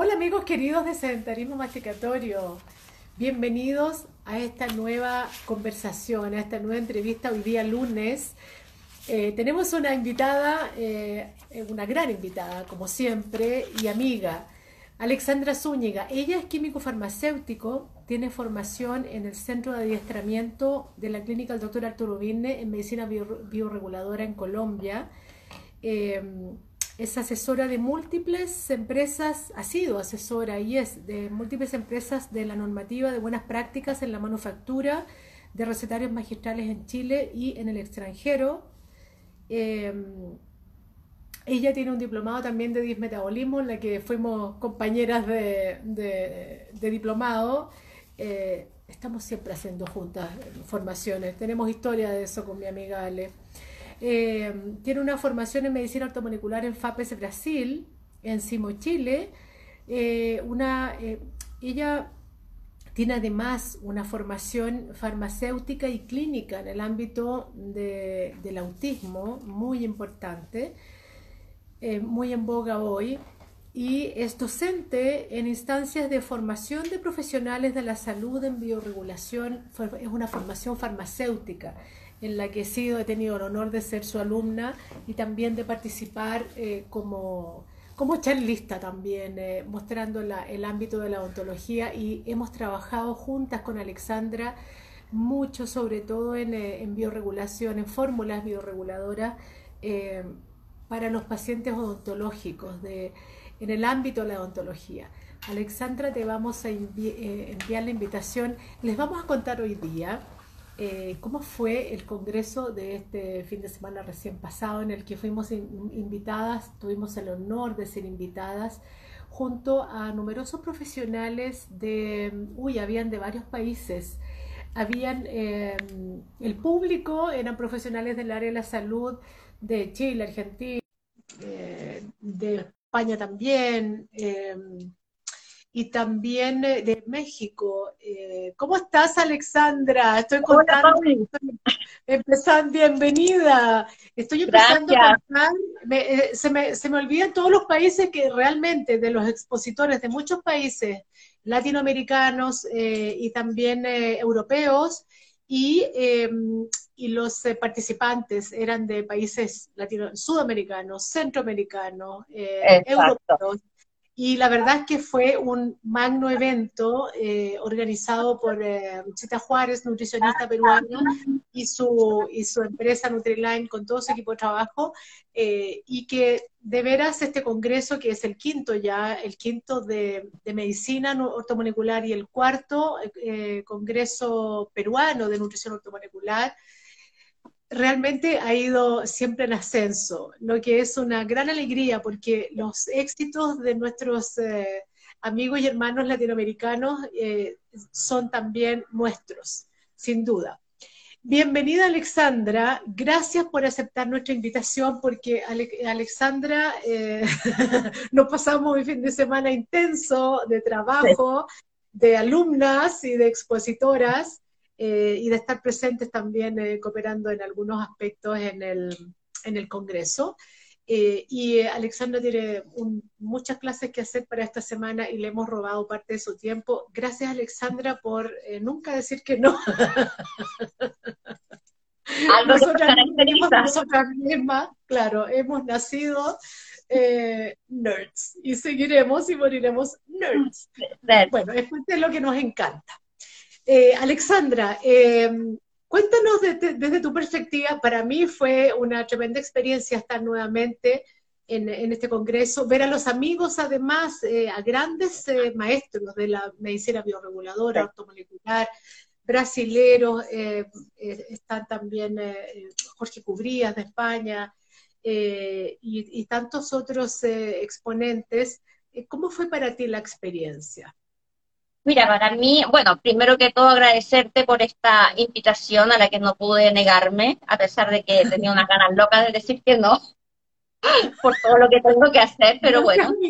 Hola amigos queridos de Sedentarismo Masticatorio, bienvenidos a esta nueva conversación, a esta nueva entrevista hoy día lunes. Eh, tenemos una invitada, eh, una gran invitada como siempre y amiga, Alexandra Zúñiga. Ella es químico farmacéutico, tiene formación en el Centro de Adiestramiento de la Clínica del Dr. Arturo Virne en Medicina Bioreguladora en Colombia. Eh, es asesora de múltiples empresas, ha sido asesora y es de múltiples empresas de la normativa de buenas prácticas en la manufactura de recetarios magistrales en Chile y en el extranjero. Em, ella tiene un diplomado también de dismetabolismo en la que fuimos compañeras de, diplomado. Eh, estamos siempre haciendo juntas formaciones. Tenemos historia de eso con mi amiga Ale. Eh, tiene una formación en medicina ortomolecular en FAPES Brasil, en Simo Chile. Eh, una, eh, ella tiene además una formación farmacéutica y clínica en el ámbito del autismo, muy importante, muy en boga hoy, y es docente en instancias de formación de profesionales de la salud en bioregulación, es una formación farmacéutica en la que he sido, he tenido el honor de ser su alumna y también de participar eh, como, como charlista también, eh, mostrando el ámbito de la odontología y hemos trabajado juntas con Alexandra mucho, sobre todo en, eh, en bioregulación, en fórmulas bioreguladoras para los pacientes odontológicos de, en el ámbito de la odontología. Alexandra, te vamos a enviar la invitación. Les vamos a contar hoy día eh, cómo fue el congreso de este fin de semana recién pasado en el que fuimos invitadas, tuvimos el honor de ser invitadas junto a numerosos profesionales de, uy, habían de varios países. Habían, em, el público eran profesionales del área de la salud de Chile, Argentina, eh, de España también, y también eh, de México. Eh, ¿Cómo estás, Alexandra? Estoy contando, empezando, bienvenida. Estoy empezando a contar, eh, se, me, se me olvidan todos los países que realmente, de los expositores de muchos países latinoamericanos y también europeos, y, em, y los participantes eran de países latino, sudamericanos, centroamericanos, europeos y la verdad es que fue un magno evento eh, organizado por eh, Juárez, nutricionista peruana, y su, y su empresa Nutriline con todo su equipo de trabajo, eh, y que de veras este congreso, que es el quinto ya, el quinto de, de medicina ortomolecular y el cuarto eh, congreso peruano de nutrición ortomolecular, realmente ha ido siempre en ascenso, lo que es una gran alegría porque los éxitos de nuestros eh, amigos y hermanos latinoamericanos eh, son también nuestros, sin duda. Bienvenida Alexandra, gracias por aceptar nuestra invitación porque Alexandra eh, nos pasamos un fin de semana intenso de trabajo, de alumnas y de expositoras eh, y de estar presentes también eh, cooperando en algunos aspectos en el, en el Congreso. Eh, y Alexandra tiene muchas clases que hacer para esta semana y le hemos robado parte de su tiempo. Gracias Alexandra por nunca decir que no. Algo nosotras, nosotras mismas, claro, hemos nacido nerds y seguiremos y moriremos nerds. Bueno, es parte de lo que nos encanta. Eh, Alexandra, em, cuéntanos desde tu perspectiva, para mí fue una tremenda experiencia estar nuevamente en, este congreso, ver a los amigos, además, eh, a grandes eh, maestros de la medicina bioreguladora, ortomolecular, brasileros, están también Jorge Cubrías de España y tantos otros exponentes. ¿Cómo fue para ti la experiencia? Mira, para mí, bueno, primero que todo agradecerte por esta invitación a la que no pude negarme, a pesar de que tenía unas ganas locas de decir que no, por todo lo que tengo que hacer, pero bueno.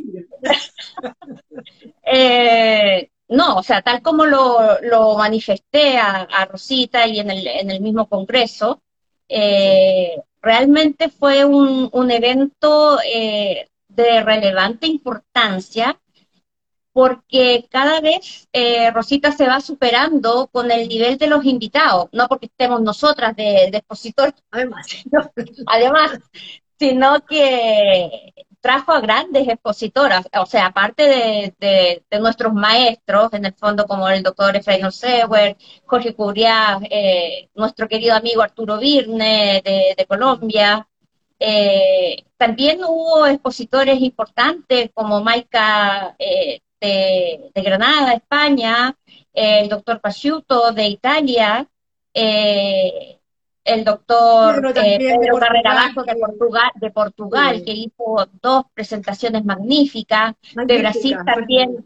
Eh, no, o sea, tal como lo, manifesté a, Rosita y en el, en el mismo congreso, eh, realmente fue un, evento eh, de relevante importancia porque cada vez eh, Rosita se va superando con el nivel de los invitados, no porque estemos nosotras de, expositores, además, además, sino que trajo a grandes expositoras, o sea, aparte de, nuestros maestros, en el fondo como el doctor Efraín Seuer, Jorge Cubriá, eh, nuestro querido amigo Arturo Virne de, Colombia, eh, también hubo expositores importantes como Maika eh, de, Granada, España, el doctor Pasciuto de Italia, el doctor eh, Pedro Carrera de Portugal, de Portugal que hizo dos presentaciones magníficas, de Brasil también,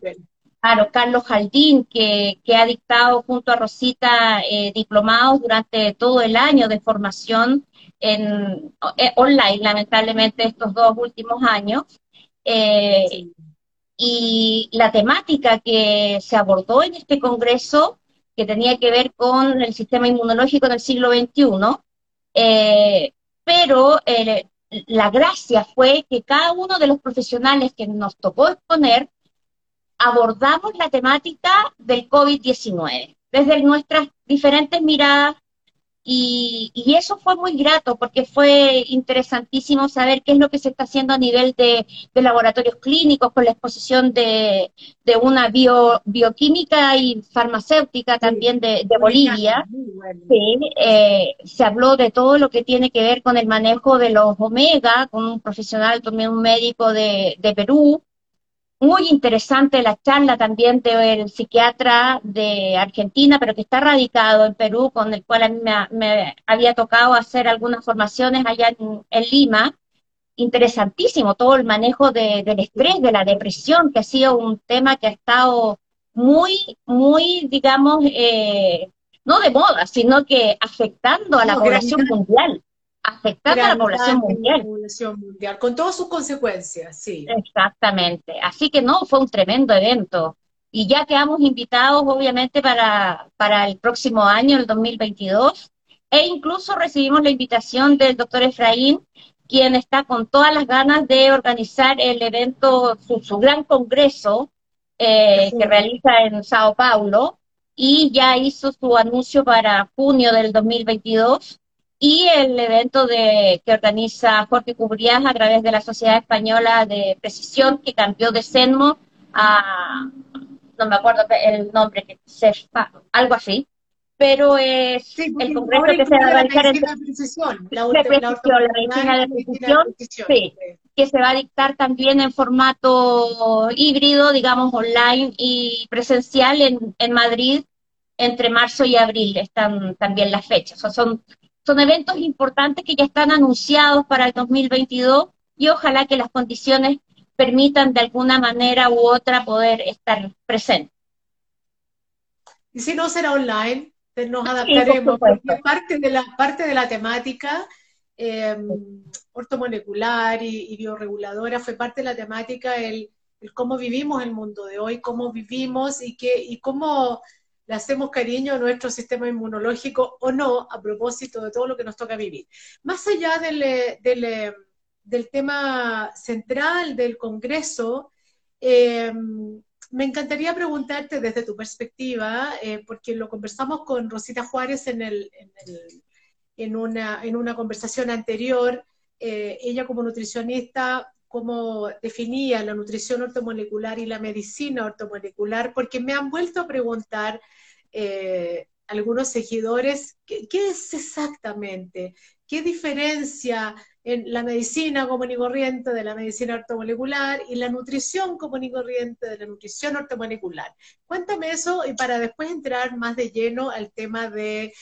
claro, Carlos Jaldín, que, que ha dictado junto a Rosita eh, diplomados durante todo el año de formación en, eh, online, lamentablemente, estos dos últimos años. Y la temática que se abordó en este congreso que tenía que ver con el sistema inmunológico en el siglo XXI, eh, pero eh, la gracia fue que cada uno de los profesionales que nos tocó exponer abordamos la temática del COVID-19 desde nuestras diferentes miradas y, eso fue muy grato porque fue interesantísimo saber qué es lo que se está haciendo a nivel de, laboratorios clínicos con la exposición de, una bioquímica y farmacéutica también de, Bolivia. Eh, se habló de todo lo que tiene que ver con el manejo de los omega, con un profesional, también un médico de Perú. Muy interesante la charla también del psiquiatra de Argentina, pero que está radicado en Perú, con el cual a mí me, había tocado hacer algunas formaciones allá en, Lima. Interesantísimo todo el manejo del estrés, de la depresión, que ha sido un tema que ha estado muy, muy, digamos, eh, no de moda, sino que afectando a la población mundial afectar a la población mundial. Con todas sus consecuencias, sí. Exactamente. Así que no, fue un tremendo evento. Y ya quedamos invitados, obviamente, para, para el próximo año, el 2022, e incluso recibimos la invitación del doctor Efraín, quien está con todas las ganas de organizar el evento, su, gran congreso eh, que realiza en Sao Paulo, y ya hizo su anuncio para junio del 2022 y el evento de, que organiza Jorge Cubriás a través de la Sociedad Española de Precisión, que cambió de CENMO a, no me acuerdo el nombre, que algo así, pero es el congreso que se va a realizar en la precisión, la, la, medicina de precisión, sí, que se va a dictar también en formato híbrido, digamos online y presencial en, en Madrid entre marzo y abril están también las fechas. O son son eventos importantes que ya están anunciados para el 2022 y ojalá que las condiciones permitan de alguna manera u otra poder estar presentes. Y si no será online, nos adaptaremos. parte de la parte de la temática eh, ortomolecular y, bioreguladora fue parte de la temática el, el, cómo vivimos el mundo de hoy, cómo vivimos y que y cómo le hacemos cariño a nuestro sistema inmunológico o no, a propósito de todo lo que nos toca vivir. Más allá del, eh, eh, del, tema central del Congreso, eh, me encantaría preguntarte desde tu perspectiva, porque lo conversamos con Rosita Juárez en, el, en, una, en una conversación anterior, ella como nutricionista cómo definía la nutrición ortomolecular y la medicina ortomolecular, porque me han vuelto a preguntar eh, algunos seguidores ¿qué, es exactamente, qué diferencia en la medicina común y corriente de la medicina ortomolecular y la nutrición común y corriente de la nutrición ortomolecular. Cuéntame eso y para después entrar más de lleno al tema de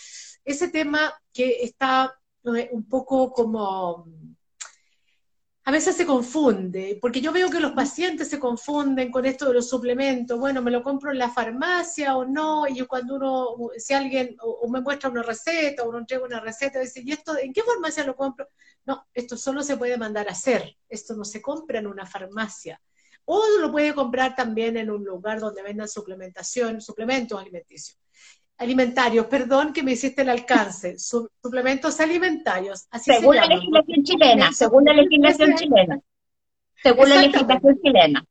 ese tema que está eh, un poco como a veces se confunde, porque yo veo que los pacientes se confunden con esto de los suplementos, bueno, me lo compro en la farmacia o no, y cuando uno, si alguien o, me muestra una receta o uno entrega una receta, dice, ¿y esto en qué farmacia lo compro? No, esto solo se puede mandar a hacer, esto no se compra en una farmacia. O lo puede comprar también en un lugar donde vendan suplementación, suplementos alimenticios alimentarios, perdón que me hiciste el alcance, suplementos alimentarios. según la legislación chilena, según la legislación chilena. Según la legislación chilena.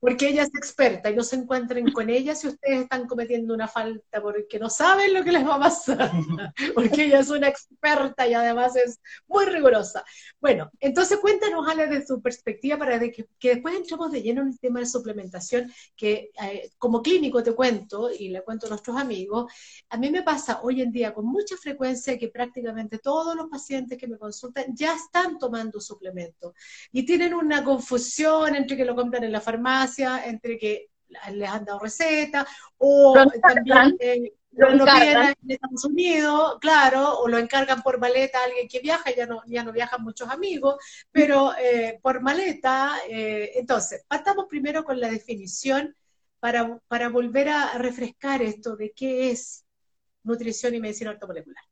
Porque ella es experta y no se encuentren con ella si ustedes están cometiendo una falta porque no saben lo que les va a pasar. porque ella es una experta y además es muy rigurosa. Bueno, entonces cuéntanos, Ale, de tu perspectiva para que, después entremos de lleno en el tema de suplementación, que eh, como clínico te cuento y le cuento a nuestros amigos, a mí me pasa hoy en día con mucha frecuencia que prácticamente todos los pacientes que me consultan ya están tomando suplementos y tienen una confusión entre que lo compran en la farmacia entre que les han dado receta, o también eh, lo, en Estados Unidos, claro, o lo encargan por maleta a alguien que viaja, ya no, ya no viajan muchos amigos, pero eh, por maleta, eh, entonces, partamos primero con la definición para, para volver a refrescar esto de qué es nutrición y medicina ortomolecular.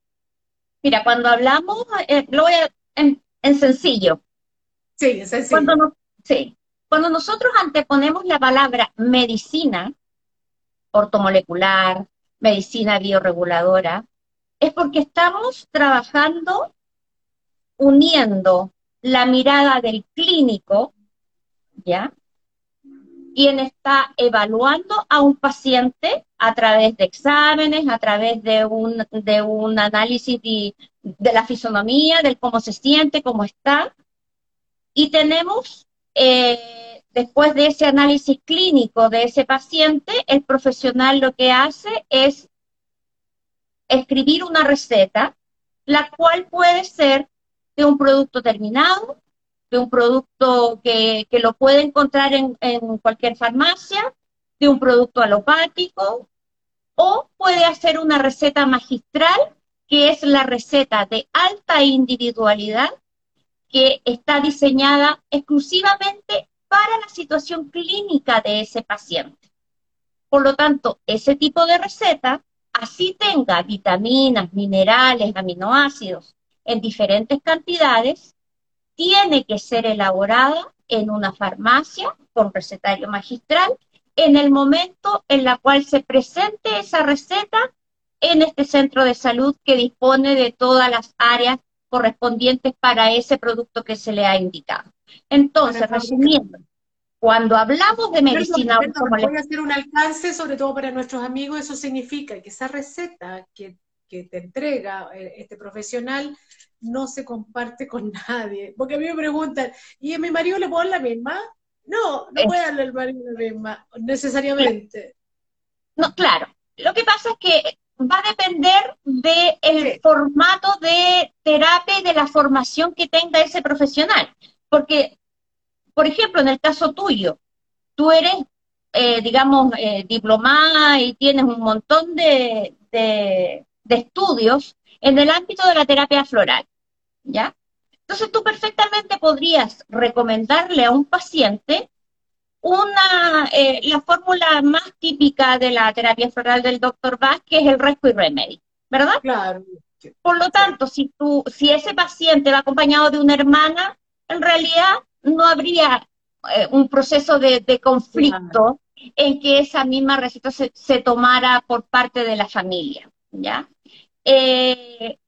Mira, cuando hablamos, lo voy a, en, sencillo. Sí, en sencillo. Cuando sí, cuando nosotros anteponemos la palabra medicina, ortomolecular, medicina bioreguladora, es porque estamos trabajando uniendo la mirada del clínico, ¿ya? Quien está evaluando a un paciente a través de exámenes, a través de un, de un análisis de, de la fisonomía, del cómo se siente, cómo está. Y tenemos eh, después de ese análisis clínico de ese paciente, el profesional lo que hace es escribir una receta, la cual puede ser de un producto terminado, de un producto que, lo puede encontrar en, en cualquier farmacia, de un producto alopático, o puede hacer una receta magistral, que es la receta de alta individualidad, que está diseñada exclusivamente para la situación clínica de ese paciente. Por lo tanto, ese tipo de receta, así tenga vitaminas, minerales, aminoácidos en diferentes cantidades, tiene que ser elaborada en una farmacia con recetario magistral en el momento en la cual se presente esa receta en este centro de salud que dispone de todas las áreas correspondientes para ese producto que se le ha indicado. Entonces, resumiendo, cuando hablamos de medicina voy a hacer un alcance, sobre todo para nuestros amigos, eso significa que esa receta que, te entrega eh, este profesional no se comparte con nadie. Porque a mí me preguntan, ¿y a mi marido le puedo dar la misma? No, no puede darle al marido la misma, necesariamente. No, claro. Lo que pasa es que va a depender del formato de terapia y de la formación que tenga ese profesional. Porque, por ejemplo, en el caso tuyo, tú eres, eh, digamos, eh, diplomada y tienes un montón de, de, de estudios en el ámbito de la terapia floral, ¿ya? Entonces tú perfectamente podrías recomendarle a un paciente una, eh, la fórmula más típica de la terapia floral del doctor que es el Rescue Remedy, ¿verdad? Claro. Por lo tanto, si, tú, si ese paciente va acompañado de una hermana, en realidad no habría eh, un proceso de, conflicto en que esa misma receta se, se, tomara por parte de la familia, ¿ya? Eh,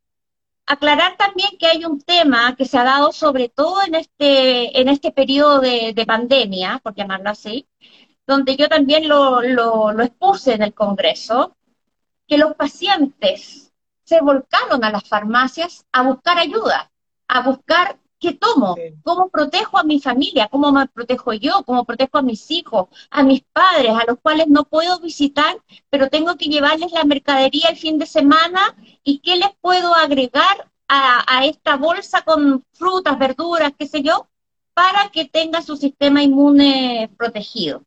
aclarar también que hay un tema que se ha dado sobre todo en este, en este periodo de, pandemia, por llamarlo así, donde yo también lo, lo, expuse en el Congreso, que los pacientes se volcaron a las farmacias a buscar ayuda, a buscar qué tomo, cómo protejo a mi familia, cómo me protejo yo, cómo protejo a mis hijos, a mis padres, a los cuales no puedo visitar, pero tengo que llevarles la mercadería el fin de semana y qué les puedo agregar a, esta bolsa con frutas, verduras, qué sé yo, para que tenga su sistema inmune protegido.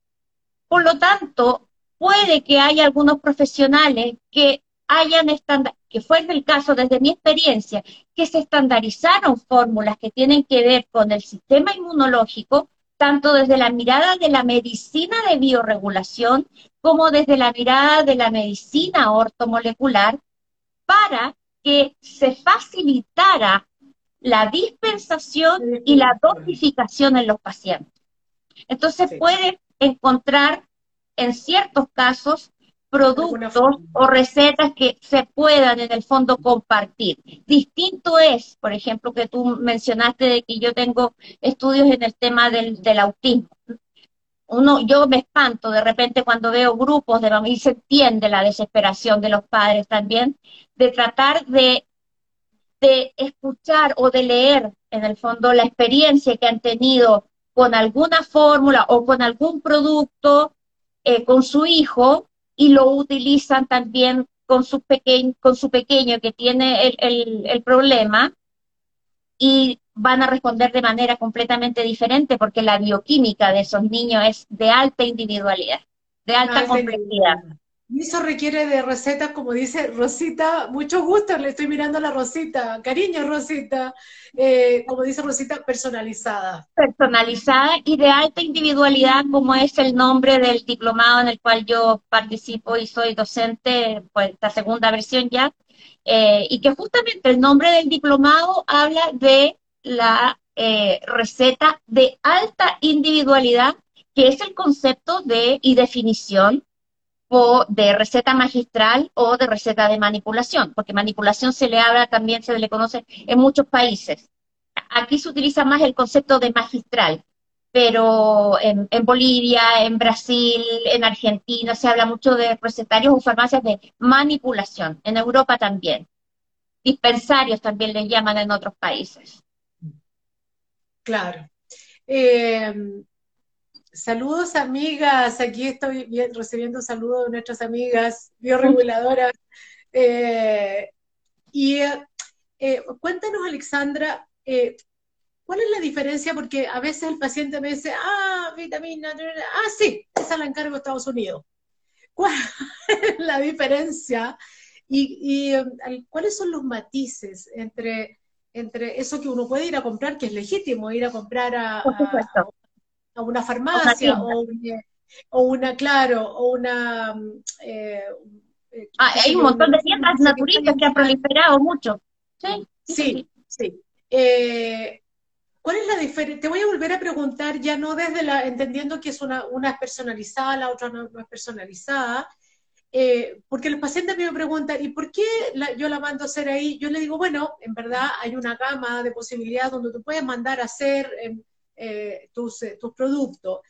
Por lo tanto, puede que haya algunos profesionales que hayan que fue el caso desde mi experiencia, que se estandarizaron fórmulas que tienen que ver con el sistema inmunológico, tanto desde la mirada de la medicina de bioregulación como desde la mirada de la medicina ortomolecular, para que se facilitara la dispensación y la dosificación en los pacientes. Entonces puede encontrar en ciertos casos productos o recetas que se puedan en el fondo compartir. Distinto es, por ejemplo, que tú mencionaste de que yo tengo estudios en el tema del, del autismo uno, yo me espanto de repente cuando veo grupos de y se entiende la desesperación de los padres también, de tratar de, de escuchar o de leer, en el fondo, la experiencia que han tenido con alguna fórmula o con algún producto eh, con su hijo y lo utilizan también con su, pequeño, con su pequeño que tiene el, el problema y van a responder de manera completamente diferente porque la bioquímica de esos niños es de alta individualidad, de alta complejidad. Eso requiere de recetas, como dice Rosita, mucho gusto, le estoy mirando a la Rosita, cariño Rosita, eh, como dice Rosita, personalizada. Personalizada y de alta individualidad, como es el nombre del diplomado en el cual yo participo y soy docente, pues esta segunda versión ya, eh, y que justamente el nombre del diplomado habla de la eh, receta de alta individualidad, que es el concepto de y definición de receta magistral o de receta de manipulación, porque manipulación se le habla también, se le conoce en muchos países. Aquí se utiliza más el concepto de magistral, pero en, en, Bolivia, en Brasil, en Argentina se habla mucho de recetarios o farmacias de manipulación, en Europa también. Dispensarios también le llaman en otros países. Claro. Eh, saludos, amigas. Aquí estoy recibiendo saludos de nuestras amigas bioreguladoras. Eh, y eh, cuéntanos, Alexandra, ¿cuál es la diferencia? Porque a veces el paciente me dice, ah, vitamina, ah, sí, esa la encargo de Estados Unidos. ¿Cuál es la diferencia? y cuáles son los matices entre entre eso que uno puede ir a comprar, que es legítimo, ir a comprar a, a, una farmacia o, una, claro, o una... Eh, eh, ah, hay un montón de tiendas naturistas que han proliferado mucho. Sí, sí, sí. Eh, ¿Cuál es la diferencia? Te voy a volver a preguntar, ya no desde la, entendiendo que es una, una es personalizada, la otra no es personalizada, eh, porque los pacientes me preguntan, ¿y por qué yo la mando a hacer ahí? Yo le digo, bueno, en verdad hay una gama de posibilidades donde tú puedes mandar a hacer em, eh, tus, eh, tus, productos.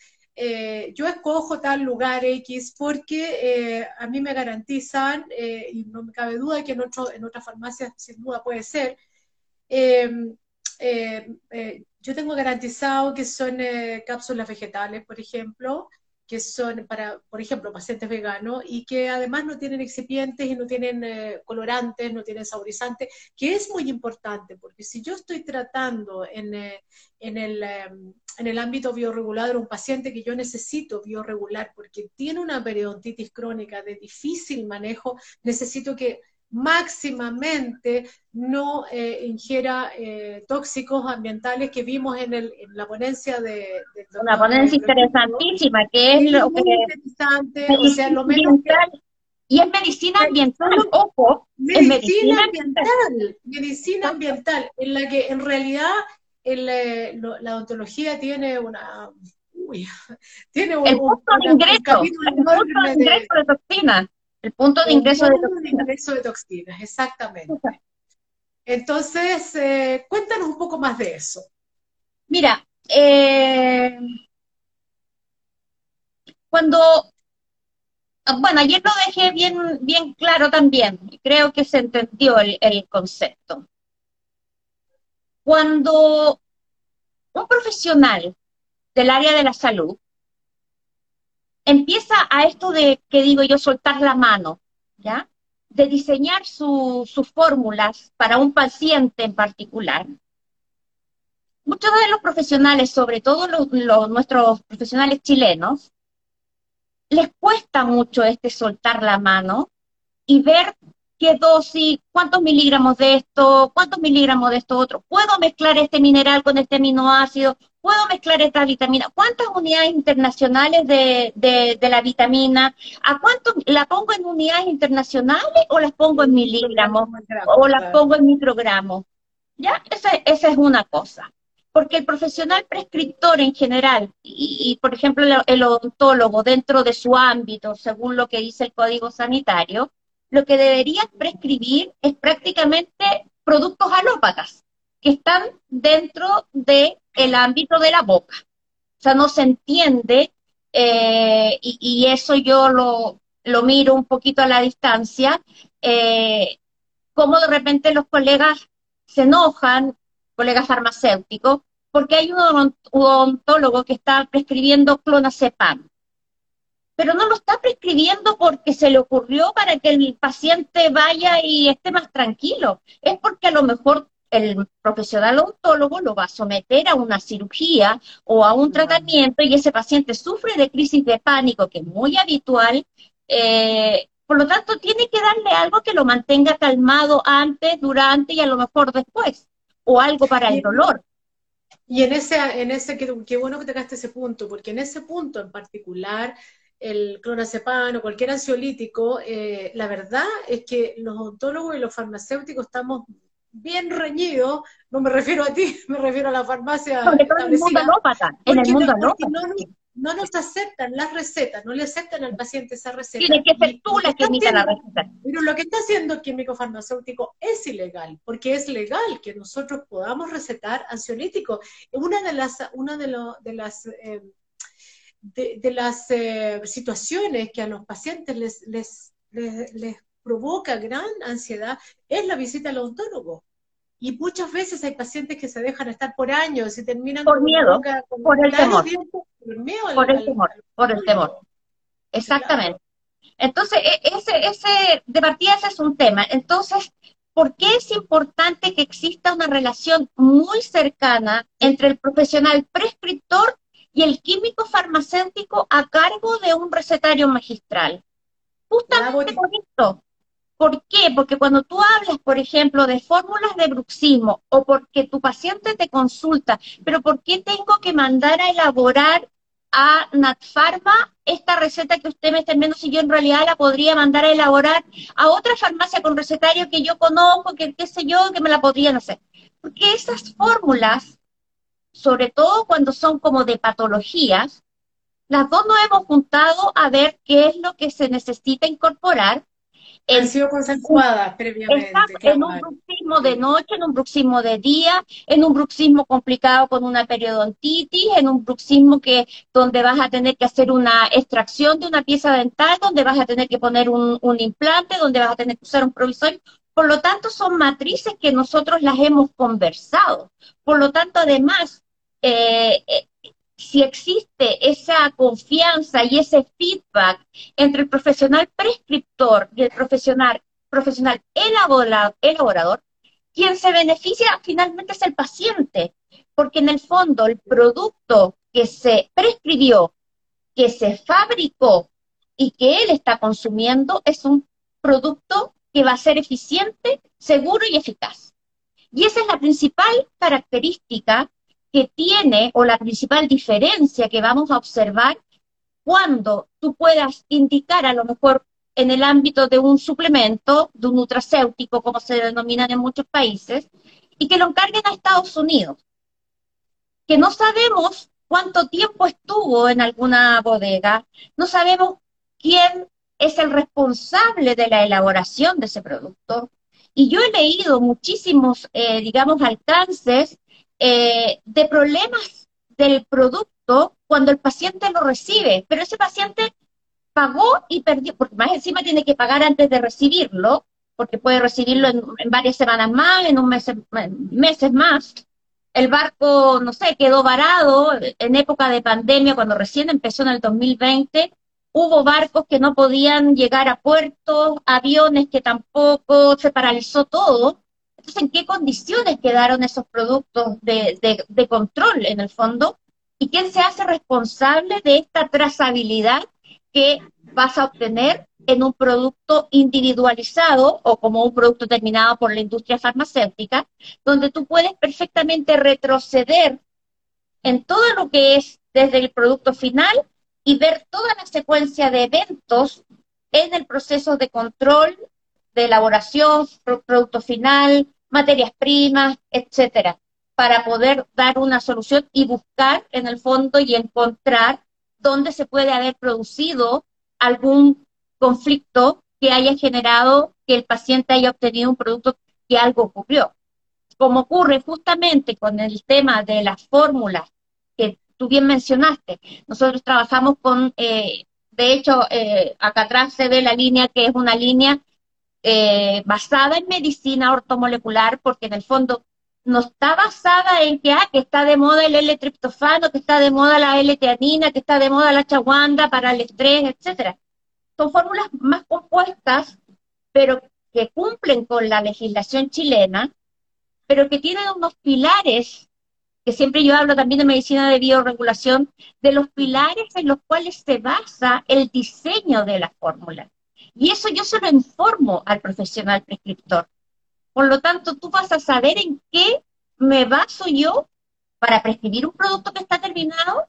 yo escojo tal lugar X porque a mí me garantizan, y no me cabe duda que en, otro, en otras farmacias sin duda puede ser, em, yo tengo garantizado que son cápsulas vegetales, por ejemplo, que son para, por ejemplo, pacientes veganos y que además no tienen excipientes y no tienen eh, colorantes, no tienen saborizantes, que es muy importante, porque si yo estoy tratando en, eh, en, el, em, en el ámbito bioregulador un paciente que yo necesito bioregular porque tiene una periodontitis crónica de difícil manejo, necesito que máximamente no eh, ingiera eh, tóxicos ambientales que vimos en, el, en la ponencia de... Una ponencia interesantísima, que es lo que... Interesante, o sea, lo menos Y es medicina ambiental, ojo, medicina, medicina ambiental, medicina ambiental, en la que en realidad eh, la odontología tiene una... Uy, tiene un, el punto de ingreso, el punto de ingreso de toxinas el punto de ingreso, de, toxinas. de ingreso de toxinas. exactamente. Entonces, eh, cuéntanos un poco más de eso. Mira, eh, cuando, bueno, ayer lo dejé bien, bien claro también, creo que se entendió el, el concepto. Cuando un profesional del área de la salud empieza a esto de, que digo yo, soltar la mano, ¿ya? De diseñar sus fórmulas para un paciente en particular. Muchos de los profesionales, sobre todo los, nuestros profesionales chilenos, les cuesta mucho este soltar la mano y ver qué dosis, cuántos miligramos de esto, cuántos miligramos de esto otro. ¿Puedo mezclar este mineral con este aminoácido? ¿Puedo mezclar esta vitamina? ¿Cuántas unidades internacionales de, de, la vitamina? ¿A cuánto la pongo en unidades internacionales o las pongo en miligramos? ¿O las pongo en microgramos? ¿Ya? Esa, esa es una cosa. Porque el profesional prescriptor en general, y, por ejemplo el odontólogo dentro de su ámbito, según lo que dice el Código Sanitario, lo que debería prescribir es prácticamente productos alópatas que están dentro del ámbito de la boca. O sea, no se entiende eh, y, eso yo lo, lo, miro un poquito a la distancia, eh, cómo de repente los colegas se enojan, colegas farmacéuticos, porque hay un odontólogo que está prescribiendo clonazepam pero no lo está prescribiendo porque se le ocurrió para que el paciente vaya y esté más tranquilo. Es porque a lo mejor el profesional odontólogo lo va a someter a una cirugía o a un tratamiento y ese paciente sufre de crisis de pánico, que es muy habitual. Eh, por lo tanto, tiene que darle algo que lo mantenga calmado antes, durante y a lo mejor después, o algo para el dolor. Y en ese, en ese qué, bueno que tocaste ese punto, porque en ese punto en particular el clonazepam o cualquier ansiolítico, eh, la verdad es que los odontólogos y los farmacéuticos estamos bien reñidos, no me refiero a ti, me refiero a la farmacia. en el mundo en el mundo no, no, nos aceptan las recetas, no le aceptan al paciente esa receta. Tiene que ser tú la que emita la receta. Pero lo que está haciendo el químico farmacéutico es ilegal, porque es legal que nosotros podamos recetar ansiolíticos. Una de las, una de, de las eh, de, las eh, situaciones que a los pacientes les, les, les, provoca gran ansiedad es la visita al odontólogo. Y muchas veces hay pacientes que se dejan estar por años y terminan por miedo, por, el temor. por el temor, por el temor. Exactamente. Entonces, e, ese, ese, de partida ese es un tema. Entonces, ¿por qué es importante que exista una relación muy cercana entre el profesional prescriptor y el químico farmacéutico a cargo de un recetario magistral. Justamente por esto. ¿Por qué? Porque cuando tú hablas, por ejemplo, de fórmulas de bruxismo o porque tu paciente te consulta, pero ¿por qué tengo que mandar a elaborar a Natfarma esta receta que usted me está enviando si yo en realidad la podría mandar a elaborar a otra farmacia con recetario que yo conozco, que qué sé yo, que me la podrían hacer? Porque esas fórmulas sobre todo cuando son como de patologías, las dos nos hemos juntado a ver qué es lo que se necesita incorporar. Han sido consensuadas previamente. en un bruxismo de noche, en un bruxismo de día, en un bruxismo complicado con una periodontitis, en un bruxismo que donde vas a tener que hacer una extracción de una pieza dental, donde vas a tener que poner un, un implante, donde vas a tener que usar un provisorio. Por lo tanto, son matrices que nosotros las hemos conversado. Por lo tanto, además, eh, eh, si existe esa confianza y ese feedback entre el profesional prescriptor y el profesional, profesional elaborador, quien se beneficia finalmente es el paciente, porque en el fondo el producto que se prescribió, que se fabricó y que él está consumiendo es un producto que va a ser eficiente, seguro y eficaz. Y esa es la principal característica que tiene o la principal diferencia que vamos a observar cuando tú puedas indicar a lo mejor en el ámbito de un suplemento, de un nutracéutico, como se denominan en muchos países, y que lo encarguen a Estados Unidos, que no sabemos cuánto tiempo estuvo en alguna bodega, no sabemos quién es el responsable de la elaboración de ese producto. Y yo he leído muchísimos, eh, digamos, alcances eh, de problemas del producto cuando el paciente lo recibe, pero ese paciente pagó y perdió, porque más encima tiene que pagar antes de recibirlo, porque puede recibirlo en, varias semanas más, en un mes, meses más. El barco, no sé, quedó varado en época de pandemia, cuando recién empezó en el 2020. Hubo barcos que no podían llegar a puertos, aviones que tampoco, se paralizó todo. Entonces, ¿en qué condiciones quedaron esos productos de, control en el fondo? ¿Y quién se hace responsable de esta trazabilidad que vas a obtener en un producto individualizado o como un producto terminado por la industria farmacéutica, donde tú puedes perfectamente retroceder en todo lo que es desde el producto final y ver toda la secuencia de eventos en el proceso de control, de elaboración, producto final, materias primas, etcétera, para poder dar una solución y buscar en el fondo y encontrar dónde se puede haber producido algún conflicto que haya generado que el paciente haya obtenido un producto que algo ocurrió. Como ocurre justamente con el tema de las fórmulas que tú bien mencionaste, nosotros trabajamos con, eh, de hecho, eh, acá atrás se ve la línea que es una línea eh, basada en medicina ortomolecular, porque en el fondo no está basada en que, ah, que está de moda el L-triptofano, que está de moda la L-teanina, que está de moda la chaguanda para el estrés, etcétera. Son fórmulas más compuestas, pero que cumplen con la legislación chilena, pero que tienen unos pilares, que siempre yo hablo también de medicina de bioregulación, de los pilares en los cuales se basa el diseño de la fórmula. Y eso yo se lo informo al profesional prescriptor. Por lo tanto, tú vas a saber en qué me baso yo para prescribir un producto que está terminado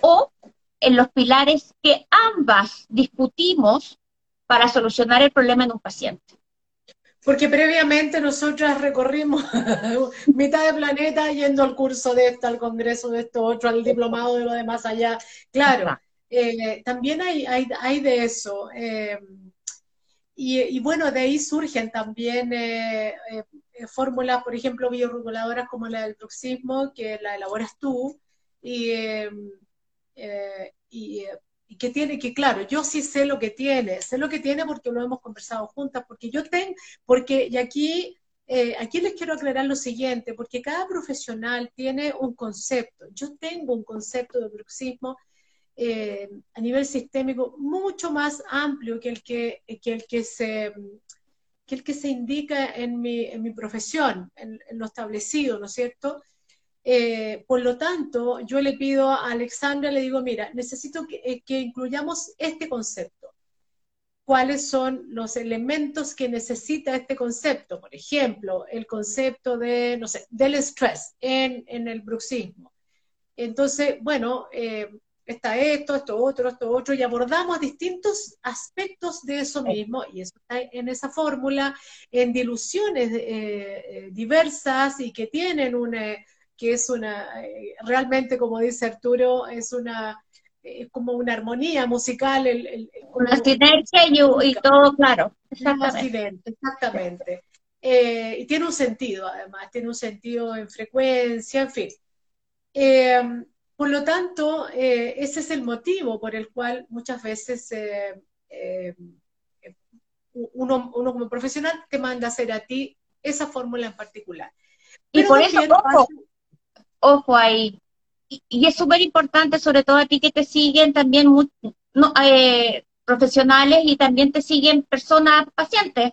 o en los pilares que ambas discutimos para solucionar el problema en un paciente. Porque previamente nosotras recorrimos mitad de planeta yendo al curso de esto, al congreso de esto, otro, al diplomado de lo de más allá. Claro, eh, también hay, hay, de eso. Eh, y, bueno, de ahí surgen también eh, eh, eh, fórmulas, por ejemplo, bioreguladoras como la del bruxismo, que la elaboras tú, y, y, que tiene, que claro, yo sí sé lo que tiene, sé lo que tiene porque lo hemos conversado juntas, porque yo tengo, porque, y aquí, aquí les quiero aclarar lo siguiente, porque cada profesional tiene un concepto, yo tengo un concepto de bruxismo, eh, a nivel sistémico mucho más amplio que el que, el que, se, que el que se indica en mi, en mi profesión, en, lo establecido, ¿no es cierto? Eh, por lo tanto, yo le pido a Alexandra, le digo, mira, necesito que, eh, que incluyamos este concepto. ¿Cuáles son los elementos que necesita este concepto? Por ejemplo, el concepto de, no sé, del estrés en, en el bruxismo. Entonces, bueno, eh, está esto, esto otro, esto otro, y abordamos distintos aspectos de eso mismo, y eso está en esa fórmula, en diluciones eh, eh, diversas y que tienen una, que es una, eh, realmente como dice Arturo, es una, es como una armonía musical. El, una sinergia y, todo claro. Exactamente. exactamente. y tiene un sentido, además, tiene un sentido en frecuencia, en fin. Por lo tanto, eh, ese es el motivo por el cual muchas veces eh, eh, uno, como profesional te manda a hacer a ti esa fórmula en particular. y por eso, ojo, ojo ahí, y, es súper importante, sobre todo a ti que te siguen también profesionales y también te siguen personas, pacientes.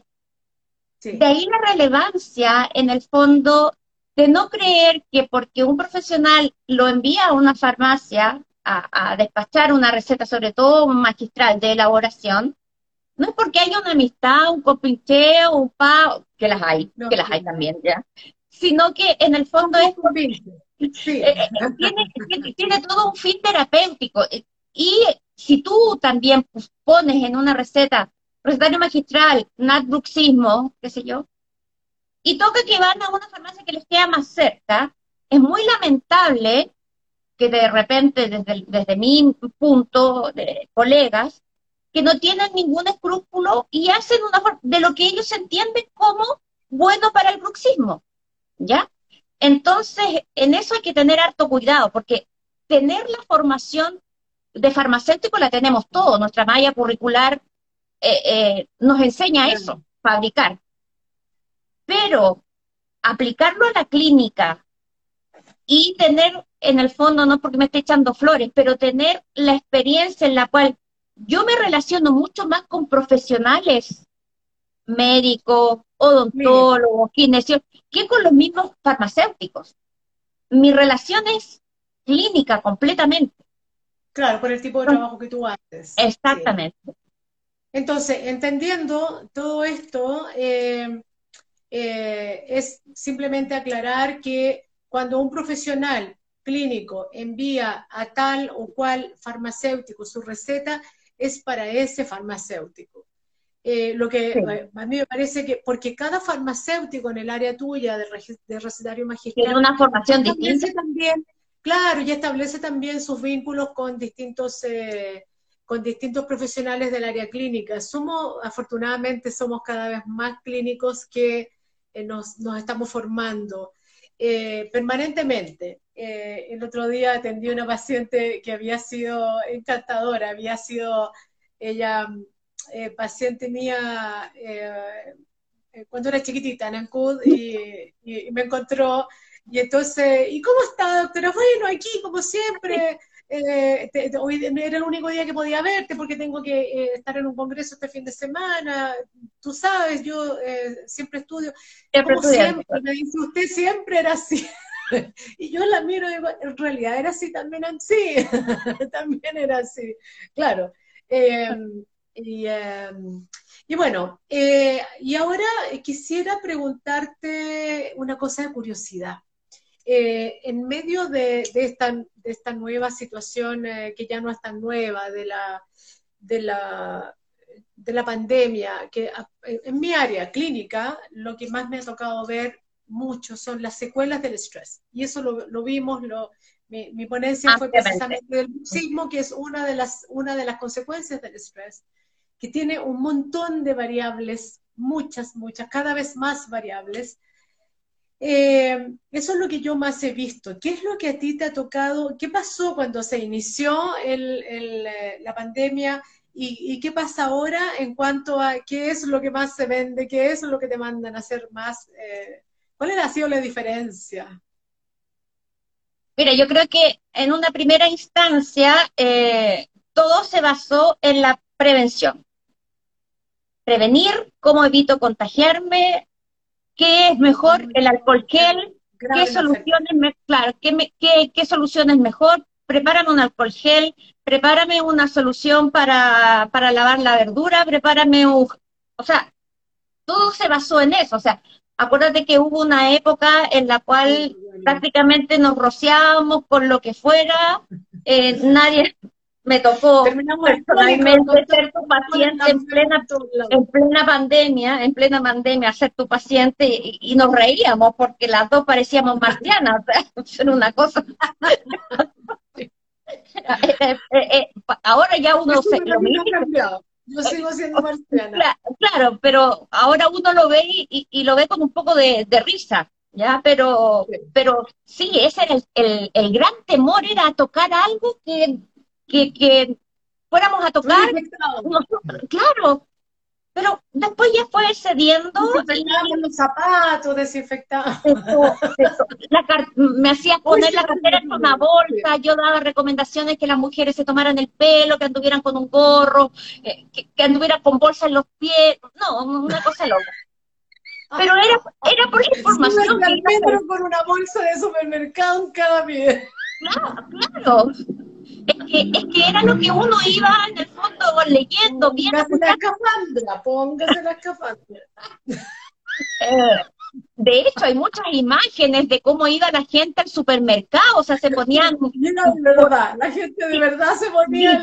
De ahí la relevancia, en el fondo, de no creer que porque un profesional lo envía a una farmacia a, despachar una receta, sobre todo un magistral de elaboración, no es porque haya una amistad, un copincheo, un pa, que las hay, que las hay también, ¿ya? Sino que en el fondo es... Sí. Eh, eh, tiene, todo un fin terapéutico. Y si tú también pues, pones en una receta, recetario magistral, natbruxismo, qué sé yo, y toca que van a una farmacia que les queda más cerca, es muy lamentable que de repente, desde, desde mi punto de colegas, que no tienen ningún escrúpulo y hacen una de lo que ellos entienden como bueno para el bruxismo, ¿ya? Entonces, en eso hay que tener harto cuidado, porque tener la formación de farmacéutico la tenemos todos, nuestra malla curricular eh, eh, nos enseña eso, fabricar pero aplicarlo a la clínica y tener en el fondo, no porque me esté echando flores, pero tener la experiencia en la cual yo me relaciono mucho más con profesionales, médicos, odontólogos, kinesiólogos, que con los mismos farmacéuticos. Mi relación es clínica completamente. Claro, por el tipo de trabajo que tú haces. Exactamente. Entonces, entendiendo todo esto, eh, eh, es simplemente aclarar que cuando un profesional clínico envía a tal o cual farmacéutico su receta, es para ese farmacéutico. Eh, lo que eh, a mí me parece que, porque cada farmacéutico en el área tuya de, de recetario magistral... Tiene una formación distinta. También, claro, y establece también sus vínculos con distintos... con distintos profesionales del área clínica. Somos, afortunadamente, somos cada vez más clínicos que eh, nos, estamos formando eh, permanentemente. eh, el otro día atendí a una paciente que había sido encantadora, había sido ella eh, paciente mía eh, cuando era chiquitita en Ancud y, y, me encontró y entonces, ¿y cómo está, doctora? Bueno, aquí como siempre. Hoy era el único día que podía verte porque tengo que estar en un congreso este fin de semana. Tú sabes, yo siempre estudio. como siempre, me dice, usted siempre era así. y yo la miro y digo, en realidad era así también así, también era así, claro. Em, em, y, bueno, eh, y ahora quisiera preguntarte una cosa de curiosidad. Eh, en medio de, esta, de, esta, nueva situación eh, que ya no es tan nueva, de la, de la, de la pandemia, que en mi área clínica, lo que más me ha tocado ver mucho son las secuelas del estrés. Y eso lo, vimos, lo, mi, ponencia fue precisamente del bruxismo, que es una de, las, una de las consecuencias del estrés, que tiene un montón de variables, muchas, muchas, cada vez más variables. Eh, eso es lo que yo más he visto. ¿Qué es lo que a ti te ha tocado? ¿Qué pasó cuando se inició eh, la pandemia? ¿Y, qué pasa ahora en cuanto a qué es lo que más se vende? ¿Qué es lo que te mandan a hacer más? Eh, ¿Cuál ha sido la diferencia? Mira, yo creo que en una primera instancia todo se basó en la prevención. Prevenir, cómo evito contagiarme, qué es mejor, el alcohol gel, qué soluciones, me, claro, qué, qué, qué solución es mejor, prepárame un alcohol gel, prepárame una solución para, para lavar la verdura, prepárame un... O sea, todo se basó en eso. O sea, Acuérdate que hubo una época en la cual prácticamente nos rociábamos con lo que fuera, eh, nadie me tocó personalmente ser tu paciente en plena, en plena pandemia, en plena pandemia, ser tu paciente y, nos reíamos porque las dos parecíamos marcianas, era una cosa. Eh, eh, ahora ya uno se lo yo sigo siendo marciana. Claro, pero ahora uno lo ve y, lo ve con un poco de, risa, ¿ya? Pero sí. pero sí, ese era el, el, gran temor, era tocar algo que, que, que fuéramos a tocar. claro, pero después ya fue cediendo. Desinfectábamos los zapatos, desinfectábamos. me hacía poner la cartera en una bolsa, yo daba recomendaciones que las mujeres se tomaran el pelo, que anduvieran con un gorro, eh, que, anduvieran con bolsa en los pies. No, una cosa loca. Pero era, era por información. Pedro con una bolsa de supermercado en cada pie. Claro, claro. Es que, es que era lo que uno iba en el fondo leyendo, viendo. Póngase la escafandra, póngase la escafandra. Eh, de hecho, hay muchas imágenes de cómo iba la gente al supermercado, o sea, se ponían... la gente de verdad se ponía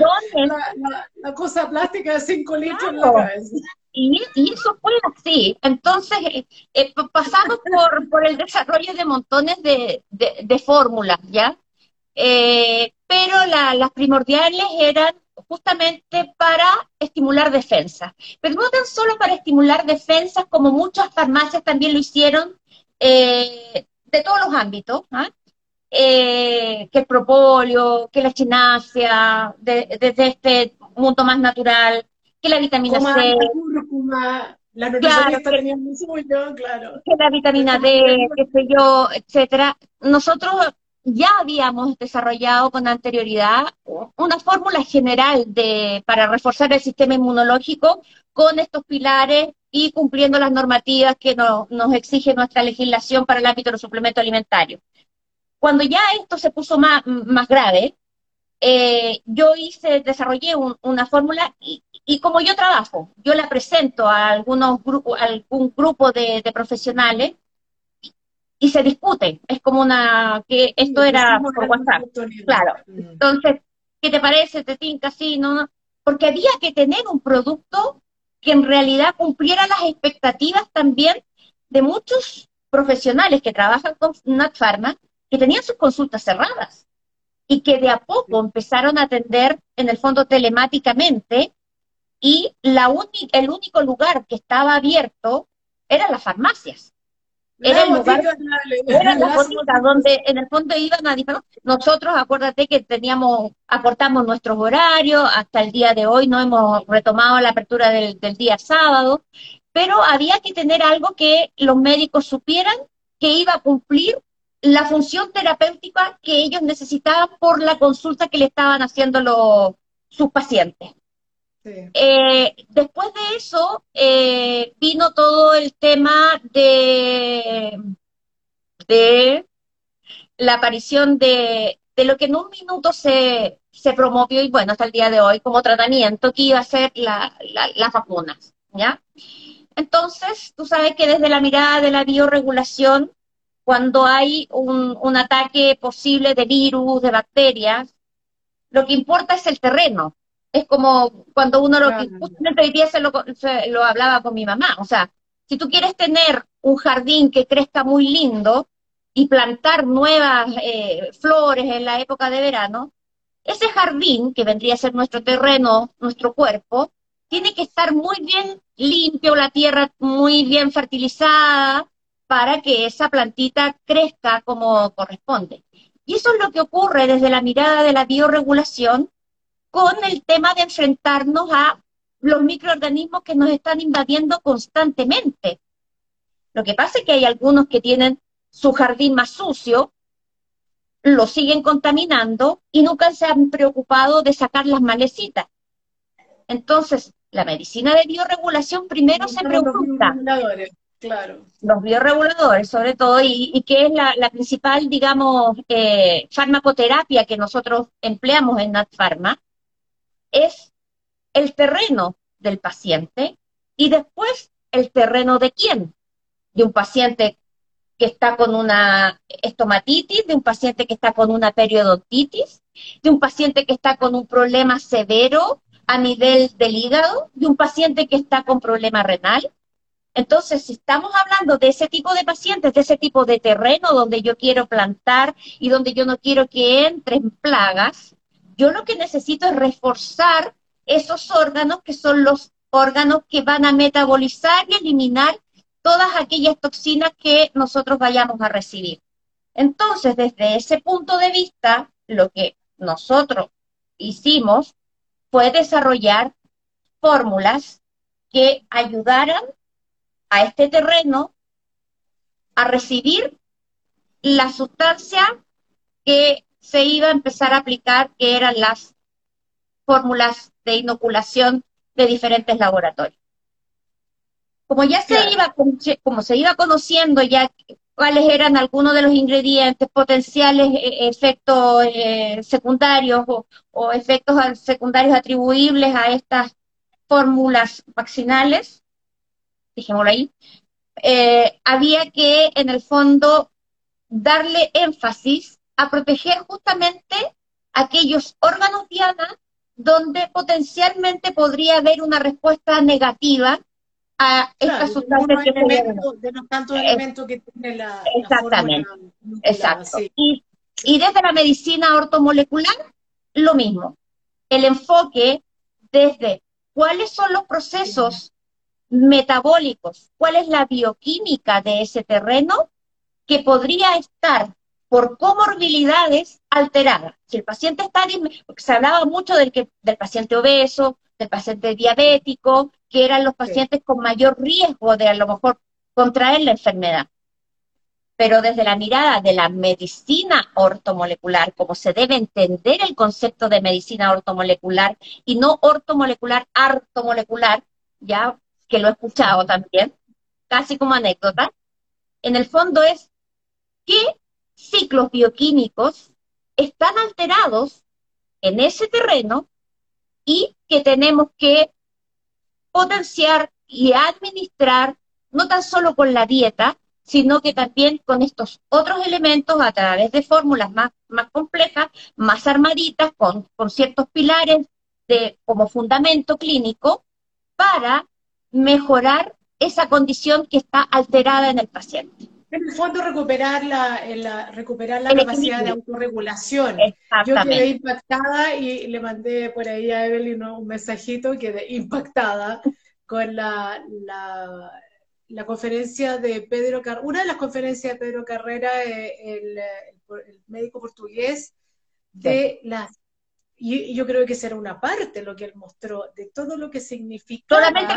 la, cosa plástica de 5 litros en la cabeza. Y, y, eso fue así. Entonces, eh, eh, pasamos por, por el desarrollo de montones de, de, de fórmulas, ¿ya? Eh, pero las primordiales eran justamente para estimular defensas. Pero no tan solo para estimular defensas, como muchas farmacias también lo hicieron, eh, de todos los ámbitos, ¿ah? eh, que el propóleo, que la chinasia, desde este mundo más natural, que la vitamina C. La claro, que, claro. que la vitamina D, qué sé yo, etcétera. Nosotros ya habíamos desarrollado con anterioridad una fórmula general de, para reforzar el sistema inmunológico con estos pilares y cumpliendo las normativas que nos exige nuestra legislación para el ámbito de los suplementos alimentarios. Cuando ya esto se puso más, más grave, eh, yo hice, desarrollé una fórmula y, como yo trabajo, yo la presento a algunos grupos, algún grupo de profesionales y se discute. Es como una, que esto era por WhatsApp. Claro. Mm. Entonces, ¿qué te parece? ¿Te tinca así? No, Porque había que tener un producto que en realidad cumpliera las expectativas también de muchos profesionales que trabajan con Nat Pharma, que tenían sus consultas cerradas y que de a poco empezaron a atender en el fondo telemáticamente y la el único lugar que estaba abierto eran las farmacias. Era el lugar, era la botica donde en el fondo iban a Nosotros, acuérdate que teníamos, aportamos nuestros horarios, hasta el día de hoy no hemos retomado la apertura del, del día sábado, pero había que tener algo que los médicos supieran que iba a cumplir la función terapéutica que ellos necesitaban por la consulta que le estaban haciendo los, sus pacientes. Eh, después de eso eh, vino todo el tema de, la aparición de, lo que en un minuto se, se promovió y bueno, hasta el día de hoy como tratamiento que iba a ser la, las vacunas, ¿ya? Entonces, tú sabes que desde la mirada de la bioregulación, cuando hay un ataque posible de virus, de bacterias, lo que importa es el terreno, es como cuando uno lo que justamente hoy día se lo, lo hablaba con mi mamá, o sea, si tú quieres tener un jardín que crezca muy lindo y plantar nuevas eh, flores en la época de verano, ese jardín, que vendría a ser nuestro terreno, nuestro cuerpo, tiene que estar muy bien limpio, la tierra muy bien fertilizada, para que esa plantita crezca como corresponde. Y eso es lo que ocurre desde la mirada de la bioregulación con el tema de enfrentarnos a los microorganismos que nos están invadiendo constantemente. Lo que pasa es que hay algunos que tienen su jardín más sucio, lo siguen contaminando y nunca se han preocupado de sacar las malecitas. Entonces, la medicina de bioregulación primero se preocupa. Los claro. Los bioreguladores, sobre todo, y, que es la, principal, digamos, eh, farmacoterapia que nosotros empleamos en NatPharma, es el terreno del paciente y después el terreno de quién, de un paciente que está con una estomatitis, de un paciente que está con una periodontitis, de un paciente que está con un problema severo a nivel del hígado, de un paciente que está con problema renal. Entonces, si estamos hablando de ese tipo de pacientes, de ese tipo de terreno donde yo quiero plantar y donde yo no quiero que entren plagas, yo lo que necesito es reforzar esos órganos que son los órganos que van a metabolizar y eliminar todas aquellas toxinas que nosotros vayamos a recibir. Entonces, desde ese punto de vista, lo que nosotros hicimos fue desarrollar fórmulas que ayudaran a este terreno a recibir la sustancia que se iba a empezar a aplicar, que eran las fórmulas de inoculación de diferentes laboratorios. Como ya se iba, como se iba conociendo ya cuáles eran algunos de los ingredientes, potenciales eh, efectos eh, secundarios o, efectos secundarios atribuibles a estas fórmulas vaccinales, dijémoslo ahí, eh, había que en el fondo darle énfasis a proteger justamente aquellos órganos diana donde potencialmente podría haber una respuesta negativa a esta sustancia que de los tantos elementos que tiene la exactamente exacto. y, y desde la medicina ortomolecular lo mismo. El enfoque desde cuáles son los procesos metabólicos cuál es la bioquímica de ese terreno que podría estar por comorbilidades alteradas. Si el paciente está, porque se hablaba mucho del, que, del paciente obeso, del paciente diabético, que eran los pacientes con mayor riesgo de a lo mejor contraer la enfermedad. Pero desde la mirada de la medicina ortomolecular, como se debe entender el concepto de medicina ortomolecular y no ortomolecular, artomolecular, ya que lo he escuchado también, casi como anécdota, en el fondo es qué ciclos bioquímicos están alterados en ese terreno y que tenemos que potenciar y administrar, no tan solo con la dieta, sino que también con estos otros elementos a través de fórmulas más, más complejas, más armaditas, con, con ciertos pilares de, como fundamento clínico, para mejorar esa condición que está alterada en el paciente. En el fondo recuperar la, recuperar la capacidad de autorregulación. Yo quedé impactada y le mandé por ahí a Evelyn un mensajito, quedé impactada con la, la conferencia de Pedro Carrera, una de las conferencias de Pedro Carrera, eh, el, el, médico portugués, de las y, yo creo que será una parte lo que él mostró de todo lo que significa Solamente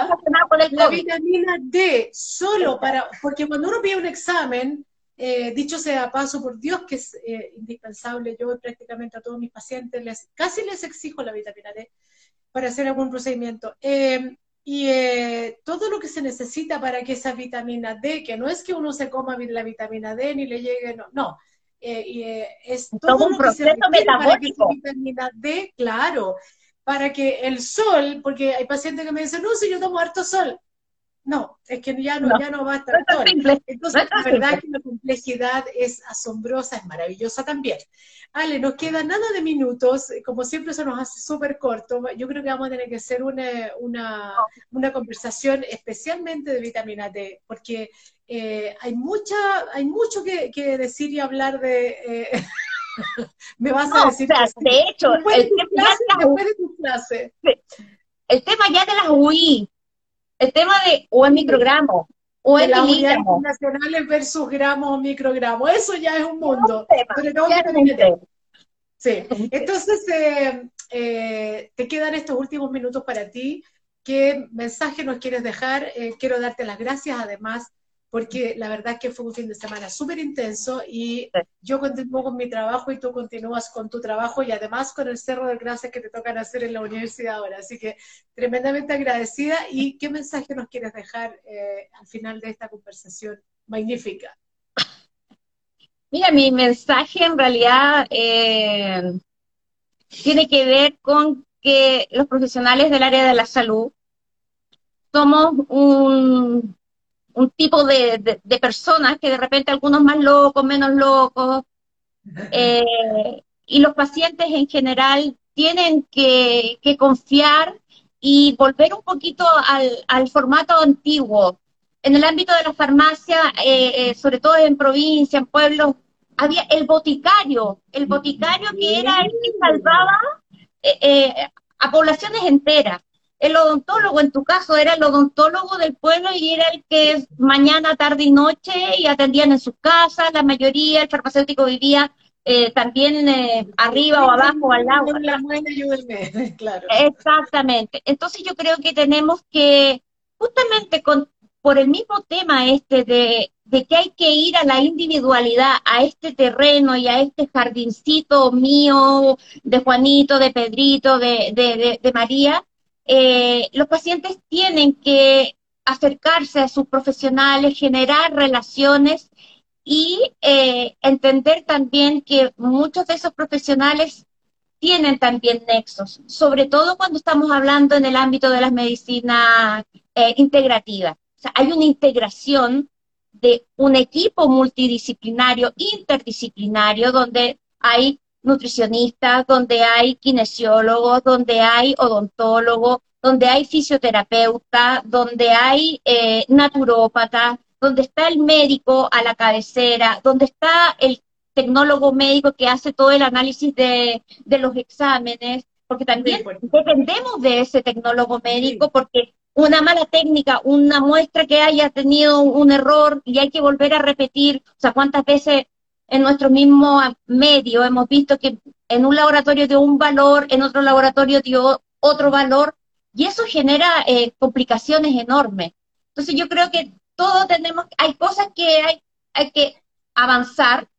la vitamina D, solo para, porque cuando uno pide un examen, eh, dicho sea paso, por Dios que es eh, indispensable, yo prácticamente a todos mis pacientes les, casi les exijo la vitamina D para hacer algún procedimiento. Eh, y todo lo que se necesita para que esa vitamina D, que no es que uno se coma la vitamina D ni le llegue, no, no, eh, y, eh, es todo, un proceso metabólico. Para que vitamina D, claro, para que el sol, porque hay pacientes que me dicen, no, si yo tomo harto sol. No, es que ya no, ya no va a estar sol. Entonces, la verdad que la complejidad es asombrosa, es maravillosa también. Ale, nos queda nada de minutos, como siempre se nos hace súper corto. Yo creo que vamos a tener que hacer una, una, una conversación especialmente de vitamina D, porque eh, hay, mucha, hay mucho que, decir y hablar de... Eh, me vas a decir... de hecho, el, el tema ya de las UI, el tema de o en microgramos, o en miligramos. nacionales versus gramos o microgramos, eso ya es un mundo. sí, entonces eh, te quedan estos últimos minutos para ti. ¿Qué mensaje nos quieres dejar? quiero darte las gracias además porque la verdad que fue un fin de semana súper intenso y yo continúo con mi trabajo y tú continúas con tu trabajo y además con el cerro de clases que te tocan hacer en la universidad ahora. Así que tremendamente agradecida y qué mensaje nos quieres dejar eh, al final de esta conversación magnífica. Mira, mi mensaje en realidad eh, tiene que ver con que los profesionales del área de la salud somos un un tipo de, de, personas que de repente algunos más locos, menos locos, eh, y los pacientes en general tienen que, que confiar y volver un poquito al, al, formato antiguo. En el ámbito de la farmacia, eh, eh, sobre todo en provincia, en pueblos, había el boticario, el boticario que era el que salvaba a poblaciones enteras el odontólogo, en tu caso, era el odontólogo del pueblo y era el que mañana, tarde y noche y atendían en sus casas, la mayoría, el farmacéutico vivía eh, también eh, arriba o abajo o al lado. claro. Exactamente. Entonces yo creo que tenemos que, justamente con, por el mismo tema este de, de que hay que ir a la individualidad, a este terreno y a este jardincito mío, de Juanito, de Pedrito, de, de, de María, eh, los pacientes tienen que acercarse a sus profesionales, generar relaciones y eh, entender también que muchos de esos profesionales tienen también nexos, sobre todo cuando estamos hablando en el ámbito de las medicinas eh, integrativas. Hay una integración de un equipo multidisciplinario, interdisciplinario, donde hay nutricionistas, donde hay kinesiólogos, donde hay odontólogos, donde hay fisioterapeuta, donde hay eh, naturópata, donde está el médico a la cabecera, donde está el tecnólogo médico que hace todo el análisis de, los exámenes, porque también dependemos de ese tecnólogo médico, porque una mala técnica, una muestra que haya tenido un error y hay que volver a repetir, o sea, cuántas veces en nuestro mismo medio hemos visto que en un laboratorio dio un valor, en otro laboratorio dio otro valor, y eso genera eh, complicaciones enormes. Entonces yo creo que todos tenemos, hay cosas que hay, hay que avanzar,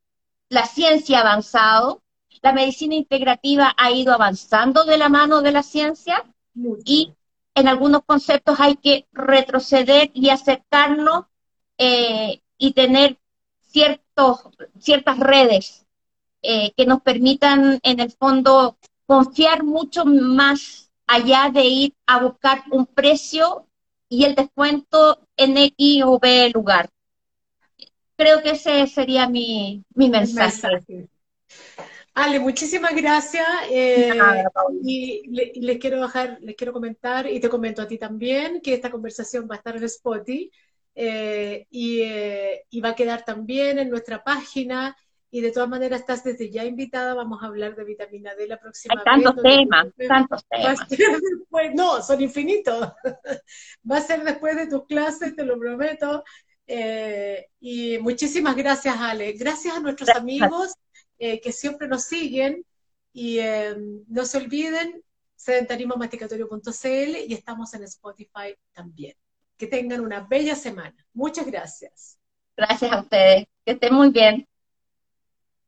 la ciencia ha avanzado, la medicina integrativa ha ido avanzando de la mano de la ciencia y en algunos conceptos hay que retroceder y acercarnos eh, y tener ciertos, ciertas redes eh, que nos permitan en el fondo confiar mucho más allá de ir a buscar un precio y el descuento en X o B lugar. Creo que ese sería mi, mi mensaje. Ale, muchísimas gracias. Eh, y les quiero bajar, les quiero comentar, y te comento a ti también, que esta conversación va a estar en Spotify. Eh, y, eh, y, va a quedar también en nuestra página y de todas maneras estás desde ya invitada, vamos a hablar de vitamina D la próxima Hay tantos temas, tantos temas. no, son infinitos. Va a ser después de tus clases, te lo prometo. Eh, y muchísimas gracias, Ale. Gracias a nuestros amigos que siempre nos siguen. Y no se olviden, sedentarismomasticatorio.cl y estamos en Spotify también. Que tengan una bella semana. Muchas gracias. Gracias a ustedes. Que estén muy bien.